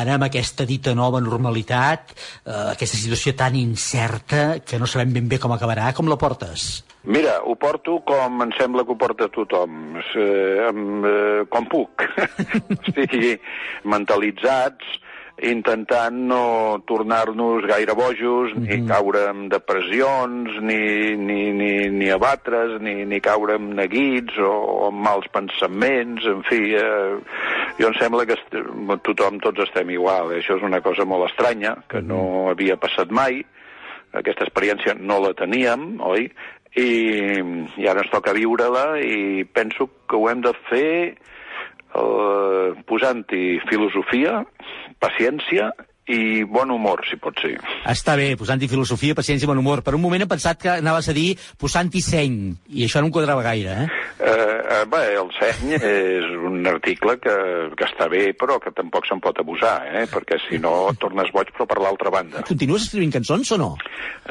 ara amb aquesta dita nova normalitat, eh, aquesta situació tan incerta que no sabem ben bé com acabarà, com la portes? Mira, ho porto com em sembla que ho porta tothom, eh, amb, eh, com puc. Estic mentalitzats, intentant no tornar-nos gaire bojos, mm -hmm. ni caure en depressions, ni, ni, ni, ni abatre's, ni, ni caure en neguits o, o en mals pensaments, en fi, eh, jo em sembla que tothom, tots estem igual, eh? això és una cosa molt estranya, que no havia passat mai, aquesta experiència no la teníem, oi? I, i ara ens toca viure-la i penso que ho hem de fer eh, posant-hi filosofia, paciència i bon humor, si pot ser. Està bé, posant-hi filosofia, paciència i bon humor. Per un moment he pensat que anaves a dir posant-hi seny, i això no em quadrava gaire, eh? Eh, eh, bé, el seny és un article que, que està bé, però que tampoc se'n pot abusar, eh? perquè si no tornes boig, però per l'altra banda. Continues escrivint cançons o no?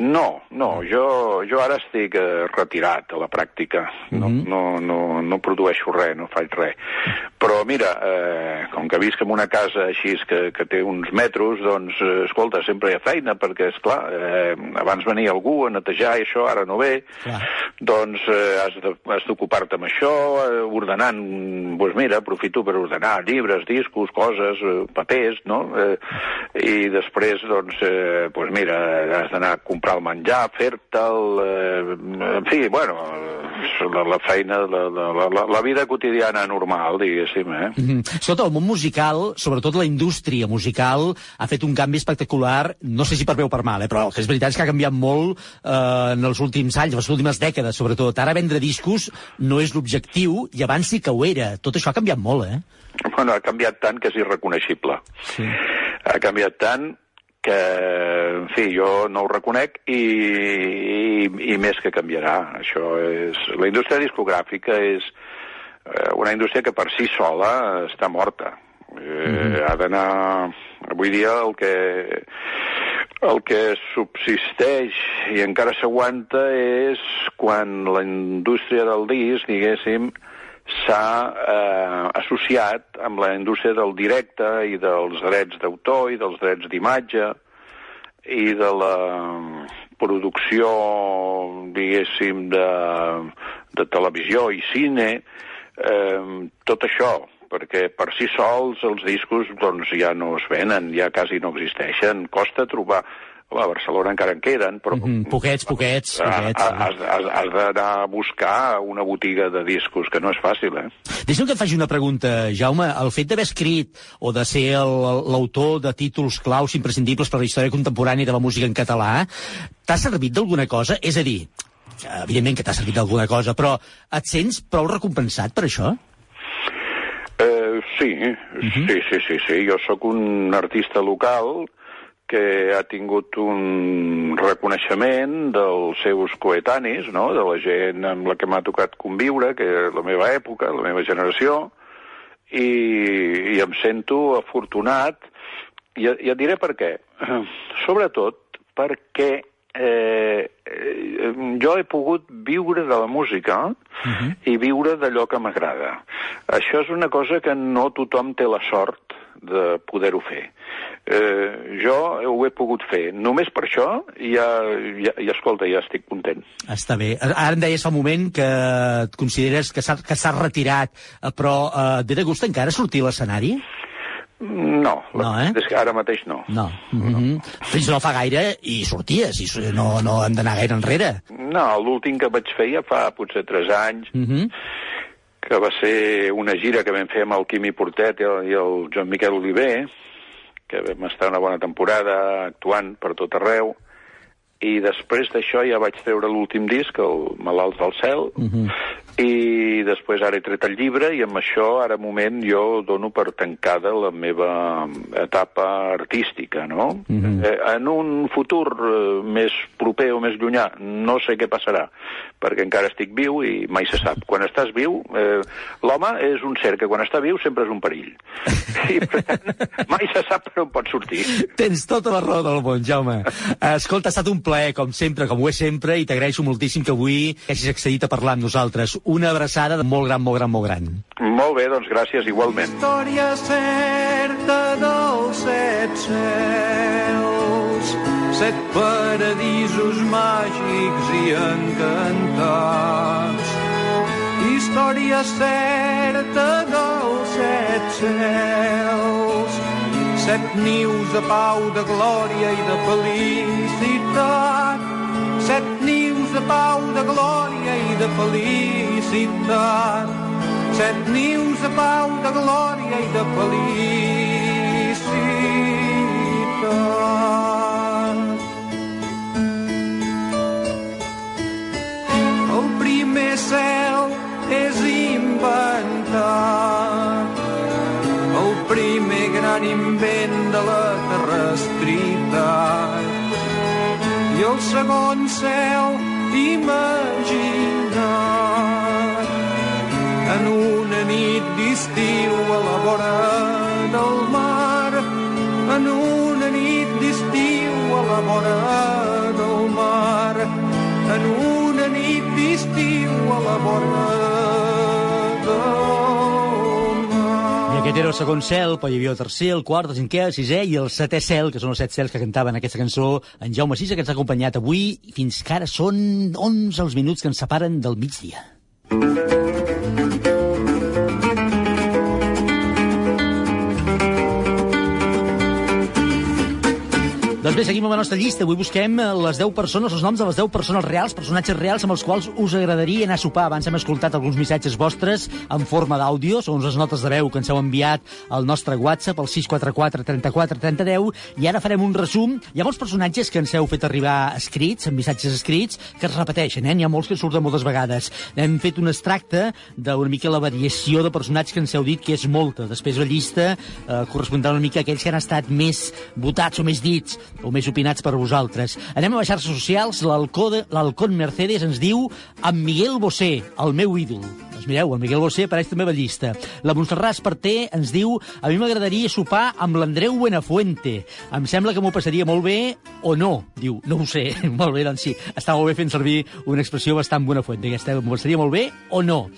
No, no, jo, jo ara estic eh, retirat a la pràctica, no, Mhm. no, no, no produeixo res, no faig res. Però mira, eh, com que visc en una casa així que, que té uns metros, doncs, eh, escolta, sempre hi ha feina, perquè, és clar, eh, abans venia algú a netejar i això, ara no ve, doncs eh, has d'ocupar-te amb això, eh, ordenant, doncs mira, aprofito per ordenar llibres, discos, coses, eh, papers, no? Eh, I després, doncs, eh, doncs mira, has d'anar a comprar el menjar, fer-te'l, eh, en fi, bueno, la, la feina, la, la, la, la vida quotidiana normal, diguéssim, eh? Mhm. Escolta, el món musical, sobretot la indústria musical, ha fet un canvi espectacular, no sé si per bé o per mal, eh, però el que és veritat és que ha canviat molt eh, en els últims anys, les últimes dècades, sobretot. Ara vendre discos no és l'objectiu, i abans sí que ho era. Tot això ha canviat molt, eh? Bueno, ha canviat tant que és irreconeixible. Sí. Ha canviat tant que, en fi, jo no ho reconec i, i, i més que canviarà. Això és... La indústria discogràfica és eh, una indústria que per si sola està morta. Eh, Ha d'anar... Avui dia el que, el que subsisteix i encara s'aguanta és quan la indústria del disc, diguéssim, s'ha eh, associat amb la indústria del directe i dels drets d'autor i dels drets d'imatge i de la producció, diguéssim, de, de televisió i cine, eh, tot això, perquè per si sols els discos doncs, ja no es venen, ja quasi no existeixen, costa trobar... Home, a Barcelona encara en queden, però Mm, poquets, poquets, Ah, poquets. ah, has, has, has d'anar a buscar una botiga de discos, que no és fàcil, eh? Deixa'm que et faci una pregunta, Jaume. El fet d'haver escrit o de ser l'autor de títols claus imprescindibles per a la història contemporània de la música en català, t'ha servit d'alguna cosa? És a dir, evidentment que t'ha servit d'alguna cosa, però et sents prou recompensat per això? Eh, sí, sí, sí, sí, sí. Jo sóc un artista local que ha tingut un reconeixement dels seus coetanis, no? de la gent amb la que m'ha tocat conviure, que és la meva època, la meva generació, i, i em sento afortunat, i, i et diré per què. Sobretot perquè eh, eh, jo he pogut viure de la música i viure d'allò que m'agrada. Això és una cosa que no tothom té la sort de poder-ho fer. Eh, jo ho he pogut fer. Només per això, i ja, ja, ja, escolta, ja estic content. Està bé. Ara em deies fa un moment que et consideres que s'ha- retirat, eh, però eh, de gust encara sortir a l'escenari? No, No, eh? és que ara mateix no. No. Mm -hmm. Fins no fa gaire i sorties, i no, no hem d'anar gaire enrere. No, l'últim que vaig fer ja fa potser 3 anys, Mm -hmm. Que va ser una gira que vam fer amb el Quimi Portet i el, i el Joan Miquel Oliver, que vam estar una bona temporada actuant per tot arreu, i després d'això ja vaig treure l'últim disc, el Malalts del Cel, i després ara he tret el llibre i amb això, ara moment, jo dono per tancada la meva etapa artística, no? eh, en un futur eh, més proper o més llunyà, no sé què passarà, perquè encara estic viu i mai se sap. Quan estàs viu, eh, l'home és un ser que quan està viu sempre és un perill. I per tant, mai se sap per on pot sortir. Tens tota la raó del món, Jaume. Escolta, ha estat un plaer, com sempre, com ho és sempre, i t'agraeixo moltíssim que avui hagis accedit a parlar amb nosaltres. Una abraçada molt gran, molt gran, molt gran. Molt bé, doncs gràcies igualment. història certa dels set cels, set paradisos màgics i encantats. Història certa dels set cels, set nius de pau, de glòria i de felicitat. Set nius de pau, de glòria i de felicitat. Set nius de pau, de glòria i de felicitat. El primer cel és inventat, el primer gran invent de la terrestritat. I el segon cel imaginat. En una nit d'estiu a la vora del mar, en una nit d'estiu a la vora del mar, en una nit d'estiu a la vora del aquest era el segon cel, però hi havia el tercer, el quart, el cinquè, el sisè i el setè cel, que són els set cels que cantaven aquesta cançó en Jaume Sisa, que ens ha acompanyat avui, fins que ara són 11 els minuts que ens separen del migdia. Doncs bé, seguim amb la nostra llista. Avui busquem eh, les 10 persones, els noms de les 10 persones reals, personatges reals amb els quals us agradaria anar a sopar. Abans hem escoltat alguns missatges vostres en forma d'àudio, segons les notes de veu que ens heu enviat al nostre WhatsApp, al 644 34 30 10, i ara farem un resum. Hi ha molts personatges que ens heu fet arribar escrits, amb missatges escrits, que es repeteixen, eh? N'hi ha molts que surten moltes vegades. Hem fet un extracte d'una mica la variació de personatges que ens heu dit que és molta. Després la llista eh, correspondrà una mica a aquells que han estat més votats o més dits o més opinats per vosaltres. Anem a xarxes socials. L'Alcón Mercedes ens diu amb Miguel Bosé, el meu ídol. Doncs mireu, el Miguel Bosé apareix també a la llista. La Montserrat Esparté ens diu a mi m'agradaria sopar amb l'Andreu Buenafuente. Em sembla que m'ho passaria molt bé o no. Diu, no ho sé. molt bé, doncs sí. Està molt bé fent servir una expressió bastant Buenafuente. Aquesta m'ho passaria molt bé o no.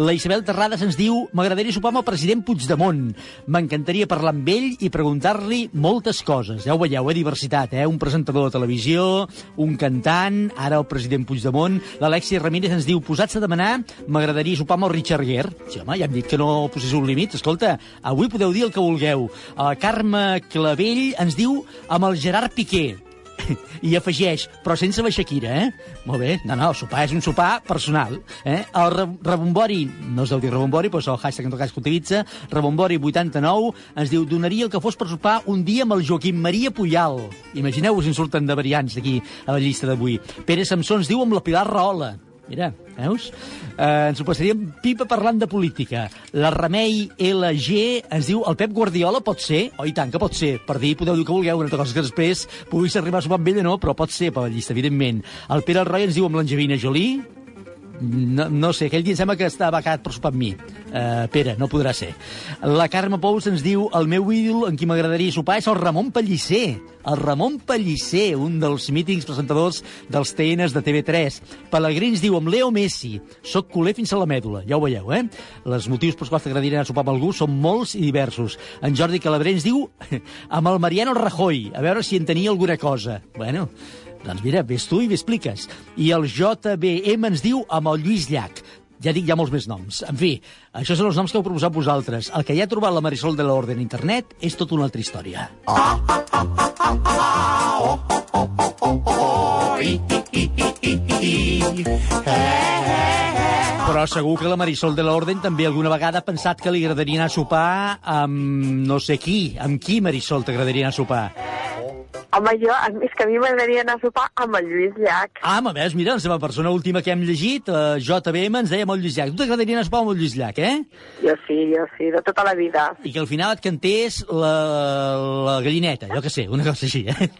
La Isabel Terrades ens diu m'agradaria sopar amb el president Puigdemont. M'encantaria parlar amb ell i preguntar-li moltes coses. Ja ho veieu, eh? Diversitat, eh? Un presentador de televisió, un cantant, ara el president Puigdemont. L'Alexia Ramírez ens diu, posats a demanar, m'agradaria sopar amb el Richard Gere. Sí, home, ja hem dit que no posés un límit. Escolta, avui podeu dir el que vulgueu. La Carme Clavell ens diu amb el Gerard Piqué. I afegeix, però sense la Shakira, eh? Molt bé, no, no, el sopar és un sopar personal. Eh? El re rebombori, no es deu dir rebombori, però és el hashtag en tot cas que utilitza, rebombori89, ens diu, donaria el que fos per sopar un dia amb el Joaquim Maria Puyal. Imagineu-vos si en surten de variants d'aquí a la llista d'avui. Pere Samsó ens diu amb la Pilar Rahola. Mira, veus? Eh, ens ho passaríem pipa parlant de política. La Remei LG ens diu el Pep Guardiola pot ser? Oh, i tant que pot ser. Per dir, podeu dir que vulgueu, una altra cosa que després puguis arribar a sopar amb ella, no, però pot ser per la llista, evidentment. El Pere Roy ens diu amb l'Angelina Jolie, no, no sé, aquell dia em sembla que està becat per sopar amb mi. Uh, Pere, no podrà ser. La Carme Pous ens diu el meu ídol en qui m'agradaria sopar és el Ramon Pellicer. El Ramon Pellicer, un dels mítics presentadors dels TNs de TV3. Pellegrí ens diu amb Leo Messi. Soc culer fins a la mèdula, ja ho veieu, eh? Els motius pels quals t'agradaria anar a sopar amb algú són molts i diversos. En Jordi Calabrer ens diu amb el Mariano Rajoy, a veure si en tenia alguna cosa. Bueno, doncs mira, ves tu i m'expliques. I el JBM ens diu amb el Lluís Llach. Ja dic, hi ha molts més noms. En fi, això són els noms que heu proposat vosaltres. El que ja ha trobat la Marisol de l'Orden a internet és tota una altra història. Però segur que la Marisol de l'Orden també alguna vegada ha pensat que li agradaria anar a sopar amb no sé qui. Amb qui, Marisol, t'agradaria anar a sopar? Home, jo, és que a mi m'agradaria anar a sopar amb el Lluís Llach. Ah, ma veus, mira, la seva persona última que hem llegit, eh, JBM, ens deia amb el Lluís Llach. Tu t'agradaria anar a sopar amb el Lluís Llach, eh? Jo sí, jo sí, de tota la vida. I que al final et cantés la, la gallineta, jo que sé, una cosa així, eh?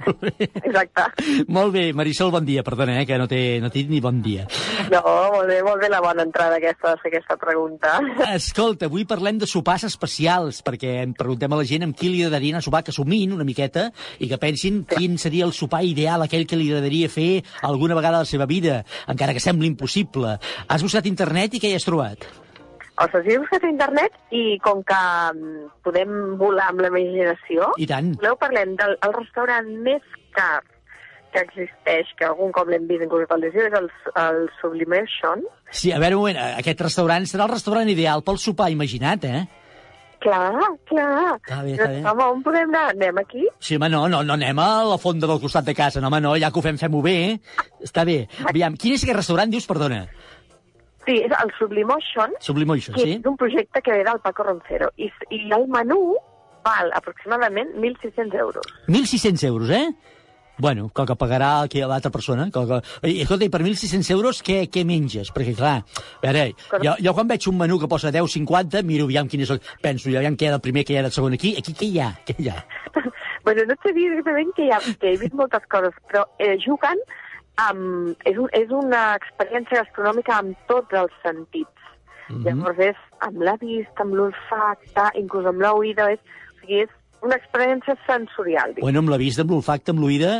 Exacte. Molt bé, Marisol, bon dia, perdona, eh, que no t'he no dit ni bon dia. No, molt bé, molt bé la bona entrada aquesta, aquesta pregunta. Escolta, avui parlem de sopars especials, perquè em preguntem a la gent amb qui li agradaria anar a sopar, que somin una miqueta, i que pensin quin seria el sopar ideal, aquell que li agradaria fer alguna vegada a la seva vida, encara que sembli impossible. Has buscat internet i què hi has trobat? O sigui, he buscat a internet i com que mm, podem volar amb la imaginació, I tant. voleu parlem del el restaurant més car que existeix, que algun cop l'hem vist inclús pel desig, és el, el Sublimation. Sí, a veure un moment, aquest restaurant serà el restaurant ideal pel sopar, imagina't, eh? Clar, clar. Està bé, està bé. Home, on podem anar? Anem aquí? Sí, home, no, no, no anem a la fonda del costat de casa, no, home, no, ja que ho fem, fem-ho bé. Està bé. Aviam, quin és aquest restaurant, dius, perdona? Sí, és el Sublimotion, Sublimotion, sí? és un projecte que ve del Paco Roncero. I, I el menú val aproximadament 1.600 euros. 1.600 euros, eh? Bueno, com que pagarà l'altra persona. Com que... I, escolta, i per 1.600 euros què, què menges? Perquè, clar, a veure, jo, jo quan veig un menú que posa 10,50, miro aviam quin és el... Penso, aviam què hi ha del primer, què hi ha del segon aquí. Aquí què hi ha? Què hi ha? Bueno, no et sé dir exactament que, hi ha, que he vist moltes coses, però eh, jugant amb... És, un, és una experiència gastronòmica amb tots els sentits. Mm. -hmm. Llavors és amb la vista, amb l'olfacte, inclús amb l'oïda, és, o sigui, és una experiència sensorial, dic. Bueno, amb la vista, amb l'olfacte, amb l'oïda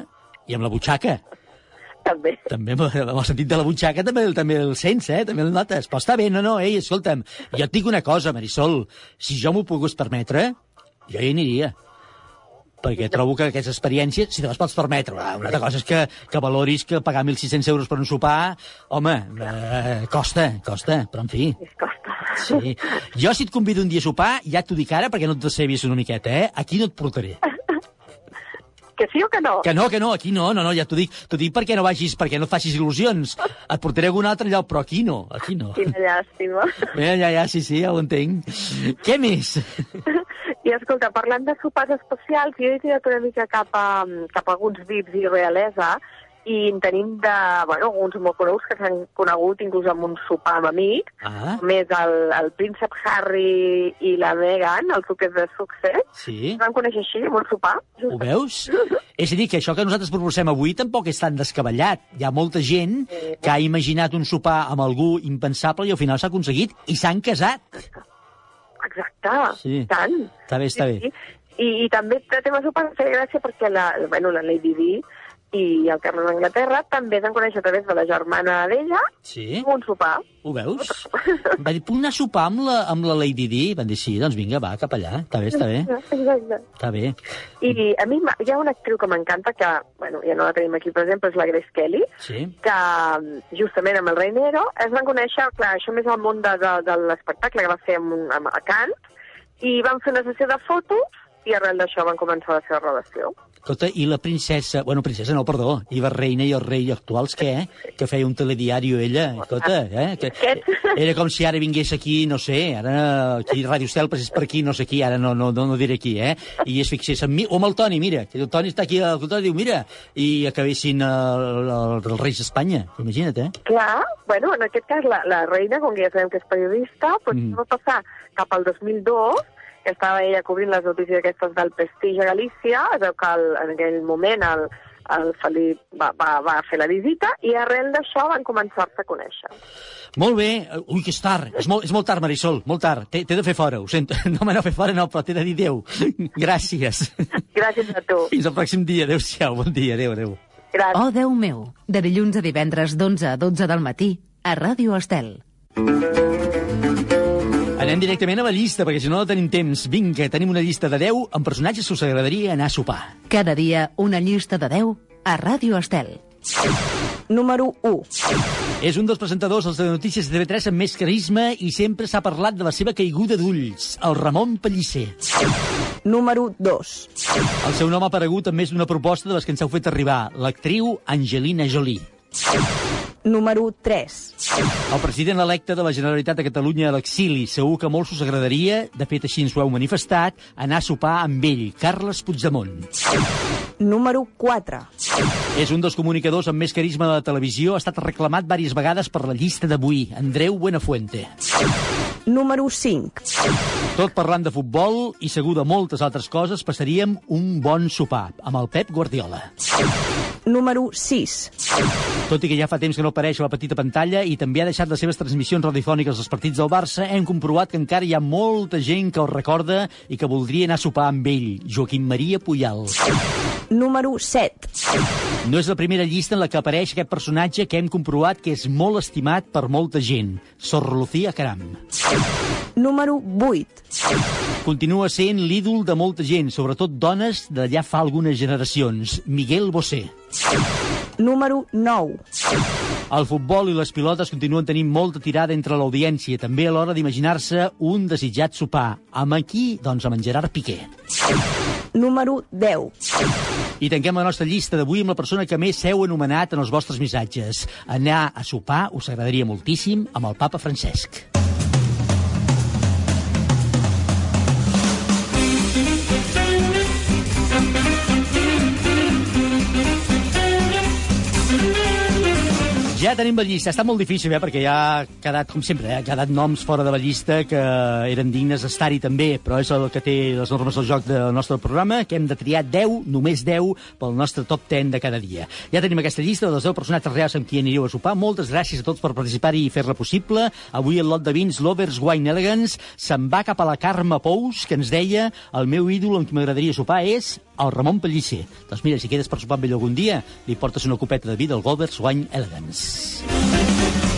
i amb la butxaca. També. També amb, el sentit de la butxaca també, també el sents, eh? També el notes. Però està bé, no, no, ei, escolta'm, jo et dic una cosa, Marisol, si jo m'ho pogués permetre, jo hi aniria perquè trobo que aquestes experiències, si te les pots permetre, una altra cosa és que, que valoris que pagar 1.600 euros per un sopar, home, eh, costa, costa, però en fi. Costa. Sí. Jo si et convido un dia a sopar, ja t'ho dic ara perquè no et decebis una miqueta, eh? Aquí no et portaré. Que sí o que no? Que no, que no, aquí no, no, no, ja t'ho dic. T'ho dic perquè no vagis, perquè no facis il·lusions. Et portaré a algun altre lloc, però aquí no, aquí no. Quina llàstima. Ja, ja, ja, sí, sí, ja ho entenc. Què més? I escolta, parlant de sopars especials, jo he tirat una mica cap a, cap a alguns vips i realesa, i en tenim de, bueno, uns molt coneguts que s'han conegut inclús amb un sopar amb amics, Ah, més el, el príncep Harry i la Meghan, els duques de Success, sí. es van conèixer així, amb un sopar. Ho veus? És a dir, que això que nosaltres proposem avui tampoc és tan descabellat. Hi ha molta gent que ha imaginat un sopar amb algú impensable i al final s'ha aconseguit i s'han casat. Exacte, Sí. tant. Està bé, està bé. I, i també tema sopar em feia gràcia perquè la, bueno, la Lady Di i el Carles d'Anglaterra també es van conèixer a través de la germana d'ella Sí? un sopar. Ho veus? Va dir, puc anar a sopar amb la, amb la Lady Di? Van dir, sí, doncs vinga, va, cap allà. Està bé, està bé. Exacte. Està bé. I a mi hi ha una actriu que m'encanta, que bueno, ja no la tenim aquí, per exemple, és la Grace Kelly, Sí. que mm, justament amb el Rei Nero es van conèixer, clar, això més al món de, de, de l'espectacle que va fer amb, amb, a Cannes, i van fer una sessió de fotos i arrel d'això van començar la seva relació. Escolta, i la princesa... Bueno, princesa no, perdó. I la reina i el rei actuals, què? Que feia un telediario ella. Escolta, eh? Que, era com si ara vingués aquí, no sé, ara aquí Ràdio Estel passés per aquí, no sé qui, ara no, no, no, no diré qui, eh? I es fixés en mi, o amb el Toni, mira, que el Toni està aquí al costat i diu, mira, i acabessin el, el, els reis d'Espanya. Imagina't, eh? Clar, bueno, en aquest cas la, la reina, com que ja sabem que és periodista, doncs mm. va passar cap al 2002, que estava ella cobrint les notícies aquestes del Prestige a Galícia, es veu que el, en aquell moment el, el Felip va, va, va fer la visita i arrel d'això van començar-se a conèixer. Molt bé. Ui, que és tard. És molt, és molt tard, Marisol, molt tard. T'he de fer fora, ho sento. No me n'he fer fora, no, però t'he de dir adéu. Gràcies. Gràcies a tu. Fins al pròxim dia. Adéu-siau. Bon dia. Adéu, adéu. Gràcies. Oh, Déu meu, de dilluns a divendres d'11 a 12 del matí, a Ràdio Estel. Anem directament a la llista, perquè si no no tenim temps. Vinga, tenim una llista de 10 amb personatges que us agradaria anar a sopar. Cada dia una llista de 10 a Ràdio Estel. Número 1. És un dels presentadors dels de notícies de TV3 amb més carisma i sempre s'ha parlat de la seva caiguda d'ulls, el Ramon Pellicer. Número 2. El seu nom ha aparegut en més d'una proposta de les que ens heu fet arribar, l'actriu Angelina Jolie. Número 3. El president electe de la Generalitat de Catalunya a l'exili. Segur que molts us agradaria, de fet així ens ho heu manifestat, anar a sopar amb ell, Carles Puigdemont. Número 4. És un dels comunicadors amb més carisma de la televisió, ha estat reclamat diverses vegades per la llista d'avui, Andreu Buenafuente. Número 5. Tot parlant de futbol i segur de moltes altres coses, passaríem un bon sopar amb el Pep Guardiola. Número 6. Tot i que ja fa temps que no apareix a la petita pantalla i també ha deixat les seves transmissions radiofòniques als partits del Barça, hem comprovat que encara hi ha molta gent que el recorda i que voldria anar a sopar amb ell, Joaquim Maria Puyal. Número 7. No és la primera llista en la que apareix aquest personatge que hem comprovat que és molt estimat per molta gent, Sor Lucía Caram. Número 8. Continua sent l'ídol de molta gent, sobretot dones de ja fa algunes generacions, Miguel Bosé. Número 9. El futbol i les pilotes continuen tenint molta tirada entre l'audiència, també a l'hora d'imaginar-se un desitjat sopar. Amb aquí, doncs, amb en Gerard Piqué. Número 10. I tanquem la nostra llista d'avui amb la persona que més s'heu anomenat en els vostres missatges. Anar a sopar us agradaria moltíssim amb el papa Francesc. Ja tenim la llista. Està molt difícil, eh? perquè ja ha quedat, com sempre, eh? ha quedat noms fora de la llista que eren dignes d'estar-hi també, però és el que té les normes del joc del nostre programa, que hem de triar 10, només 10, pel nostre top 10 de cada dia. Ja tenim aquesta llista dels 10 personatges reals amb qui anireu a sopar. Moltes gràcies a tots per participar-hi i fer-la possible. Avui el lot de vins Lovers Wine Elegance se'n va cap a la Carme Pous, que ens deia el meu ídol amb qui m'agradaria sopar és el Ramon Pellicer. Doncs mira, si quedes per sopar amb ell algun dia, li portes una copeta de vi del Govers Wine Elegance.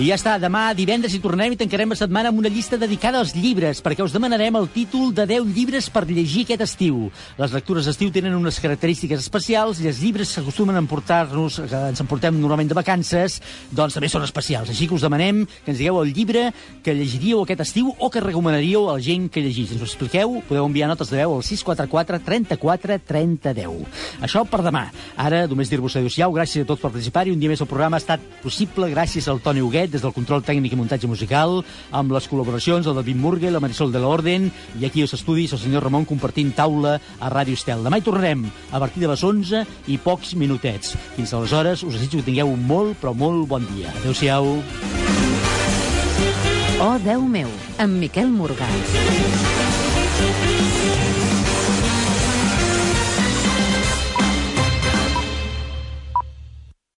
I ja està, demà divendres hi tornarem i tancarem la setmana amb una llista dedicada als llibres, perquè us demanarem el títol de 10 llibres per llegir aquest estiu. Les lectures d'estiu tenen unes característiques especials i els llibres que acostumen a emportar-nos, que ens emportem normalment de vacances, doncs també són especials. Així que us demanem que ens digueu el llibre que llegiríeu aquest estiu o que recomanaríeu a la gent que llegís. Ens ho expliqueu? Podeu enviar notes de veu al 644 34 30 10. Això per demà. Ara, només dir-vos adéu-siau, gràcies a tots per participar-hi. Un dia més el programa ha estat possible gràcies al Toni Huguet, Miquet, des del control tècnic i muntatge musical, amb les col·laboracions del David Murgue, la Marisol de l'Orden, i aquí als estudis el senyor Ramon compartint taula a Ràdio Estel. Demà hi tornarem a partir de les 11 i pocs minutets. Fins aleshores, us desitjo que tingueu un molt, però molt bon dia. Adéu-siau. Oh, Déu meu, amb Miquel Morgà.